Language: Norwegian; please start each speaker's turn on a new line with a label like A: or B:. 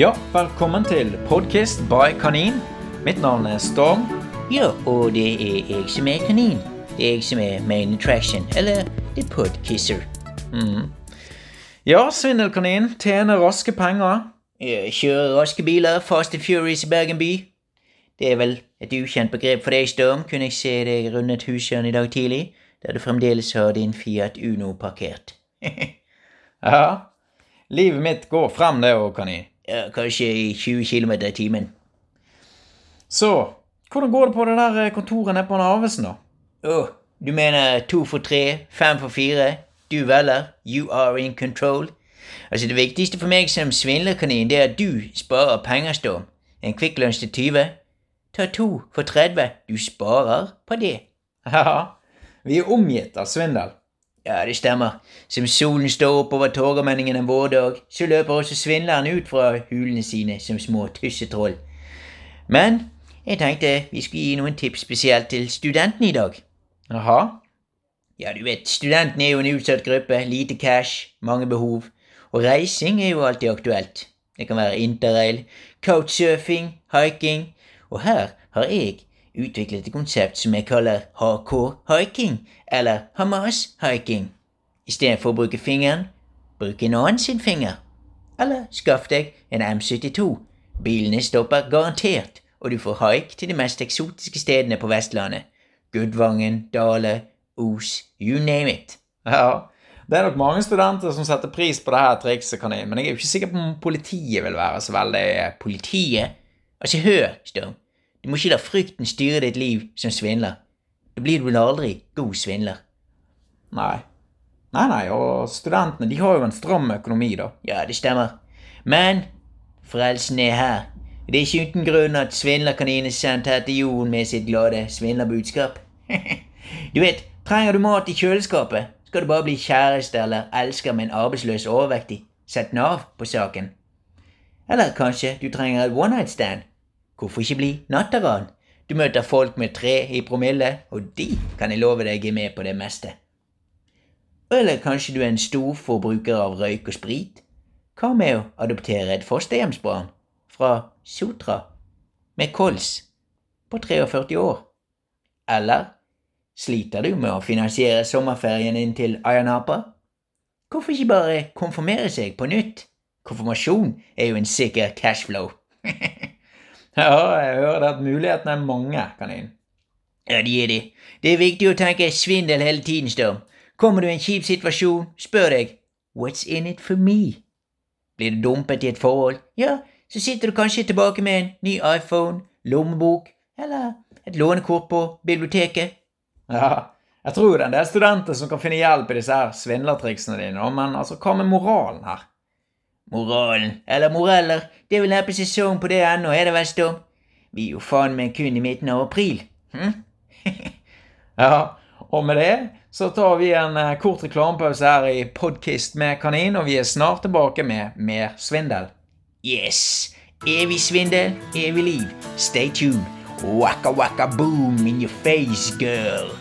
A: Ja, velkommen til Podcast by Kanin. Mitt navn er Storm.
B: Ja, og det er jeg som er kanin. Det er jeg som er main attraction, eller the podkisser.
A: Ja, Svindelkanin tjener raske penger.
B: Kjører raske biler, Fast and Furious i Bergen by. Det er vel et ukjent begrep for deg, Storm, kunne jeg se deg rundet et i dag tidlig, der du fremdeles har din Fiat Uno parkert.
A: Ja, livet mitt går frem det òg, Kanin.
B: Ja, kanskje i 20 km i timen.
A: Så, hvordan går det på det der eh, kontoret nede på Narvesen, da?
B: Å, du mener to for tre, fem for fire? Du velger. You are in control. Altså, det viktigste for meg som svindlerkanin, det er at du sparer penger, Storm. En Kvikk Lunsj til 20. Ta to for 30. Du sparer på det.
A: Ja, vi er omgitt av svindel.
B: Ja, det stemmer. Som solen står opp over Torgallmenningen en vårdag, så løper også svindlerne ut fra hulene sine som små tussetroll. Men jeg tenkte vi skulle gi noen tips spesielt til studentene i dag.
A: Jaha?
B: Ja, du vet, studentene er jo en utsatt gruppe, lite cash, mange behov, og reising er jo alltid aktuelt. Det kan være interrail, couchsurfing, hiking, og her har jeg utviklet et konsept som jeg kaller HK-hiking, eller Hamas-hiking. I stedet for å bruke fingeren, bruk en annen sin finger. Eller skaff deg en M72. Bilene stopper garantert, og du får haik til de mest eksotiske stedene på Vestlandet. Gudvangen, Dale, Os, you name it.
A: Ja, det er nok mange studenter som setter pris på det her trikset, Kanin, men jeg er jo ikke sikker på om politiet vil være så veldig
B: Politiet? Altså, hør, Storm. Du må ikke la frykten styre ditt liv som svindler. Da blir du vel aldri god svindler.
A: Nei. Nei, nei, og studentene de har jo en stram økonomi, da.
B: Ja, det stemmer. Men frelsen er her. Det er ikke uten grunn at svindlerkaninen er sendt her til jorden med sitt glade svindlerbudskap. du vet, trenger du mat i kjøleskapet, skal du bare bli kjæreste eller elsker med en arbeidsløs overvektig. Sett Nav på saken. Eller kanskje du trenger et one night stand. Hvorfor ikke bli natteran? Du møter folk med tre i promille, og de kan jeg love deg er med på det meste. Eller kanskje du er en stor forbruker av røyk og sprit? Hva med å adoptere et fosterhjemsbarn fra Sotra med kols på 43 år? Eller sliter du med å finansiere sommerferien din til Ayanapa? Hvorfor ikke bare konfirmere seg på nytt? Konfirmasjon er jo en sikker cashflow.
A: Ja, jeg hører det at mulighetene er mange, Kanin.
B: Ja, de er det. Det er viktig å tenke svindel hele tiden, Storm. Kommer du i en kjip situasjon, spør deg What's in it for me? Blir du dumpet i et forhold, ja, så sitter du kanskje tilbake med en ny iPhone, lommebok eller et lånekort på biblioteket.
A: Ja, jeg tror det er en del studenter som kan finne hjelp i disse her svindlertriksene dine, men altså, hva med moralen her?
B: Moralen, eller moreller, det er vel neppe sesong på det ennå, er det vel, Storm? Vi er jo faen meg kun i midten av april. Hm?
A: Ja, og med det så tar vi en eh, kort reklamepause her i Podkist med kanin, og vi er snart tilbake med mer svindel.
B: Yes! Evig svindel, evig liv. Stay tuned. Waka waka boom in your face, girl.